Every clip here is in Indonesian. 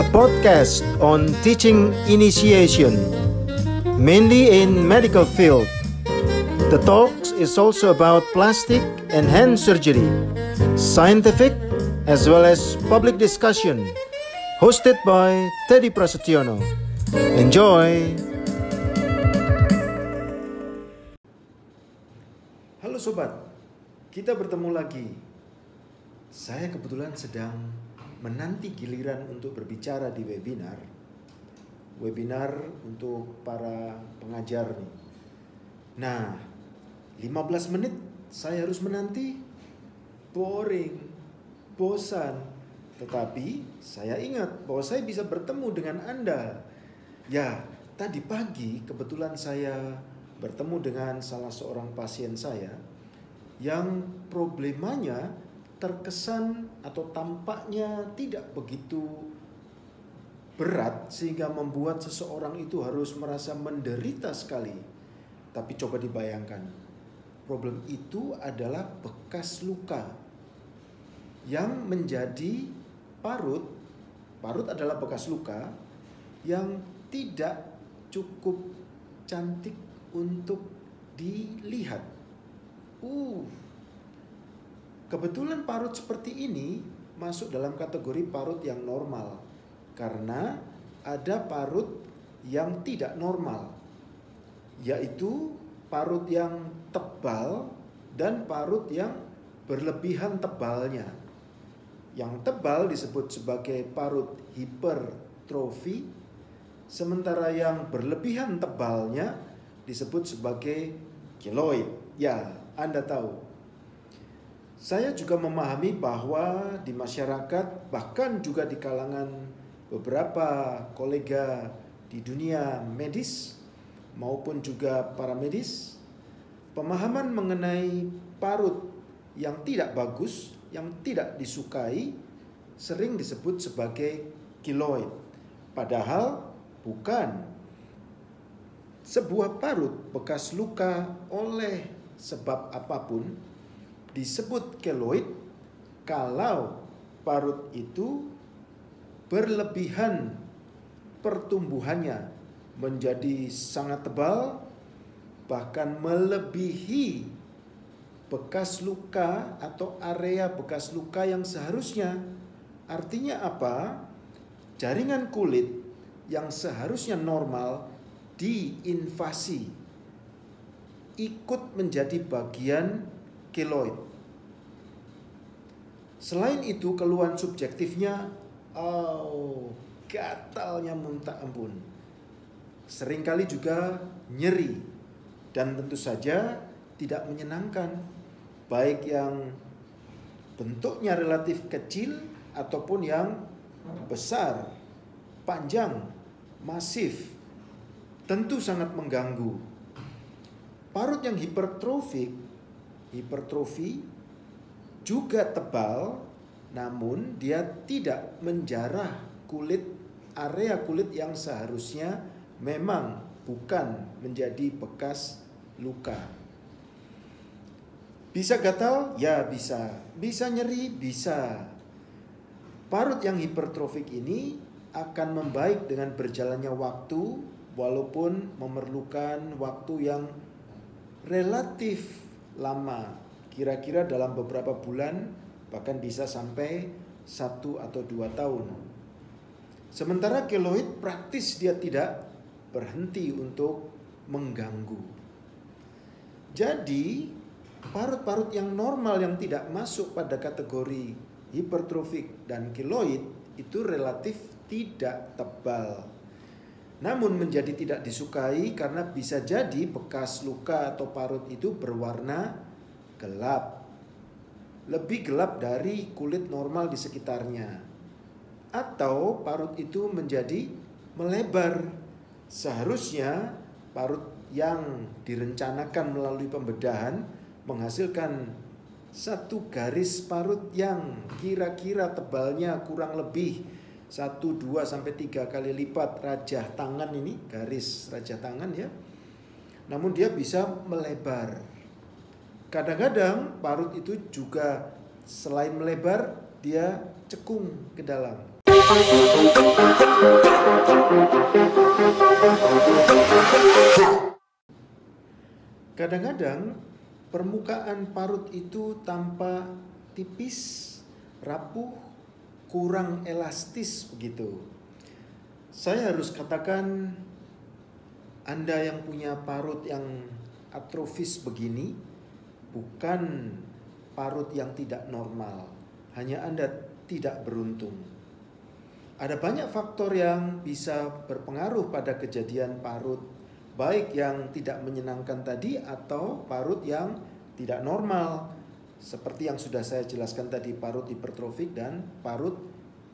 a podcast on teaching initiation, mainly in medical field. The talks is also about plastic and hand surgery, scientific as well as public discussion, hosted by Teddy Prasetyono. Enjoy! Halo sobat, kita bertemu lagi. Saya kebetulan sedang menanti giliran untuk berbicara di webinar. Webinar untuk para pengajar nih. Nah, 15 menit saya harus menanti. Boring, bosan. Tetapi saya ingat bahwa saya bisa bertemu dengan Anda. Ya, tadi pagi kebetulan saya bertemu dengan salah seorang pasien saya yang problemanya terkesan atau tampaknya tidak begitu berat sehingga membuat seseorang itu harus merasa menderita sekali. Tapi coba dibayangkan, problem itu adalah bekas luka yang menjadi parut. Parut adalah bekas luka yang tidak cukup cantik untuk dilihat. Uh, Kebetulan parut seperti ini masuk dalam kategori parut yang normal karena ada parut yang tidak normal yaitu parut yang tebal dan parut yang berlebihan tebalnya. Yang tebal disebut sebagai parut hipertrofi sementara yang berlebihan tebalnya disebut sebagai keloid. Ya, Anda tahu saya juga memahami bahwa di masyarakat, bahkan juga di kalangan beberapa kolega di dunia medis maupun juga para medis, pemahaman mengenai parut yang tidak bagus, yang tidak disukai, sering disebut sebagai kiloid. Padahal bukan sebuah parut bekas luka oleh sebab apa pun disebut keloid kalau parut itu berlebihan pertumbuhannya menjadi sangat tebal bahkan melebihi bekas luka atau area bekas luka yang seharusnya. Artinya apa? Jaringan kulit yang seharusnya normal diinvasi ikut menjadi bagian keloid. Selain itu keluhan subjektifnya, oh gatalnya muntah ampun. Seringkali juga nyeri dan tentu saja tidak menyenangkan. Baik yang bentuknya relatif kecil ataupun yang besar, panjang, masif. Tentu sangat mengganggu. Parut yang hipertrofik hipertrofi juga tebal namun dia tidak menjarah kulit area kulit yang seharusnya memang bukan menjadi bekas luka. Bisa gatal? Ya bisa. Bisa nyeri? Bisa. Parut yang hipertrofik ini akan membaik dengan berjalannya waktu walaupun memerlukan waktu yang relatif lama, kira-kira dalam beberapa bulan bahkan bisa sampai satu atau dua tahun. Sementara keloid praktis dia tidak berhenti untuk mengganggu. Jadi parut-parut yang normal yang tidak masuk pada kategori hipertrofik dan keloid itu relatif tidak tebal namun menjadi tidak disukai karena bisa jadi bekas luka atau parut itu berwarna gelap. Lebih gelap dari kulit normal di sekitarnya. Atau parut itu menjadi melebar. Seharusnya parut yang direncanakan melalui pembedahan menghasilkan satu garis parut yang kira-kira tebalnya kurang lebih satu dua sampai tiga kali lipat rajah tangan ini garis rajah tangan ya. Namun dia bisa melebar. Kadang-kadang parut itu juga selain melebar dia cekung ke dalam. Kadang-kadang permukaan parut itu tampak tipis, rapuh, kurang elastis begitu. Saya harus katakan Anda yang punya parut yang atrofis begini bukan parut yang tidak normal. Hanya Anda tidak beruntung. Ada banyak faktor yang bisa berpengaruh pada kejadian parut baik yang tidak menyenangkan tadi atau parut yang tidak normal seperti yang sudah saya jelaskan tadi parut hipertrofik dan parut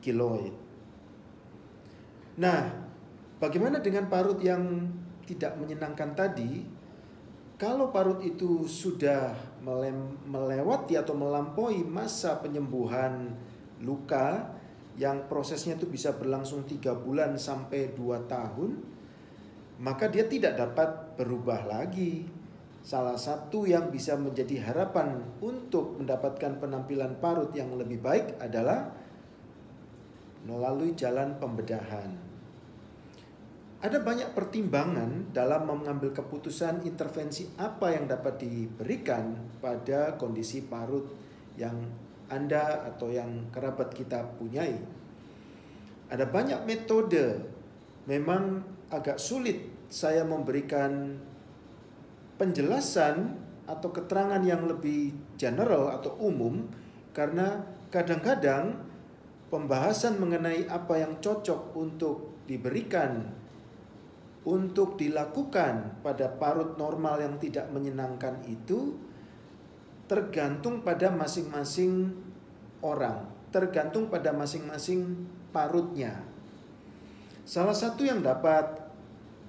kiloid. Nah, bagaimana dengan parut yang tidak menyenangkan tadi? Kalau parut itu sudah melewati atau melampaui masa penyembuhan luka yang prosesnya itu bisa berlangsung tiga bulan sampai dua tahun, maka dia tidak dapat berubah lagi. Salah satu yang bisa menjadi harapan untuk mendapatkan penampilan parut yang lebih baik adalah melalui jalan pembedahan. Ada banyak pertimbangan dalam mengambil keputusan intervensi apa yang dapat diberikan pada kondisi parut yang Anda atau yang kerabat kita punyai. Ada banyak metode, memang agak sulit saya memberikan penjelasan atau keterangan yang lebih general atau umum karena kadang-kadang pembahasan mengenai apa yang cocok untuk diberikan untuk dilakukan pada parut normal yang tidak menyenangkan itu tergantung pada masing-masing orang, tergantung pada masing-masing parutnya. Salah satu yang dapat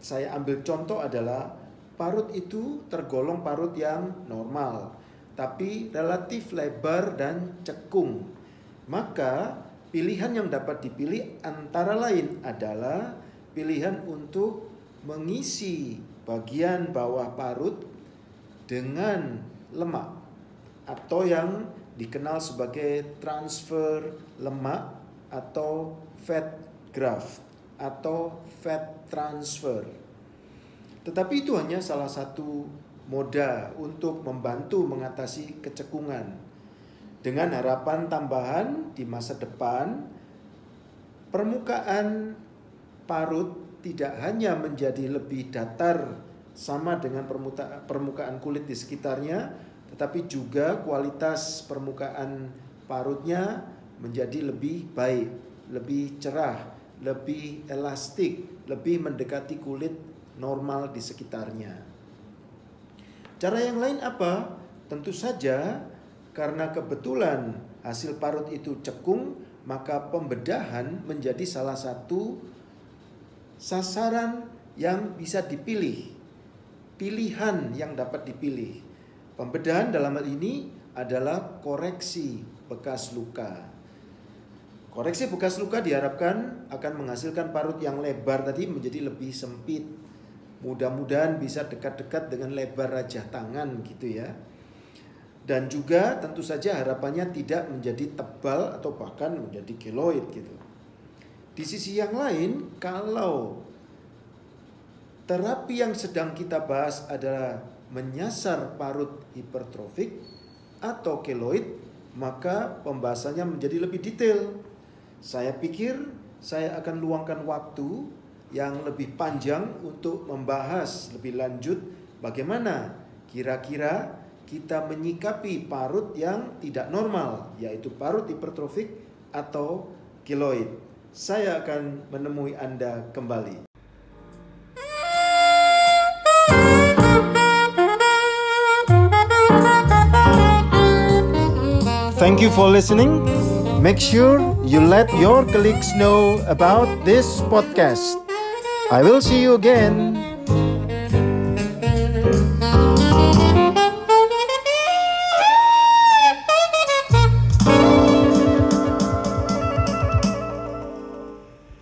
saya ambil contoh adalah parut itu tergolong parut yang normal, tapi relatif lebar dan cekung. Maka pilihan yang dapat dipilih antara lain adalah pilihan untuk mengisi bagian bawah parut dengan lemak atau yang dikenal sebagai transfer lemak atau fat graft atau fat transfer. Tetapi itu hanya salah satu moda untuk membantu mengatasi kecekungan. Dengan harapan tambahan di masa depan permukaan parut tidak hanya menjadi lebih datar sama dengan permukaan kulit di sekitarnya, tetapi juga kualitas permukaan parutnya menjadi lebih baik, lebih cerah, lebih elastik, lebih mendekati kulit normal di sekitarnya. Cara yang lain apa? Tentu saja karena kebetulan hasil parut itu cekung, maka pembedahan menjadi salah satu sasaran yang bisa dipilih, pilihan yang dapat dipilih. Pembedahan dalam hal ini adalah koreksi bekas luka. Koreksi bekas luka diharapkan akan menghasilkan parut yang lebar tadi menjadi lebih sempit. Mudah-mudahan bisa dekat-dekat dengan lebar rajah tangan gitu ya. Dan juga tentu saja harapannya tidak menjadi tebal atau bahkan menjadi keloid gitu. Di sisi yang lain, kalau terapi yang sedang kita bahas adalah menyasar parut hipertrofik atau keloid, maka pembahasannya menjadi lebih detail. Saya pikir saya akan luangkan waktu yang lebih panjang untuk membahas lebih lanjut bagaimana kira-kira kita menyikapi parut yang tidak normal, yaitu parut hipertrofik atau keloid saya akan menemui Anda kembali. Thank you for listening. Make sure you let your colleagues know about this podcast. I will see you again.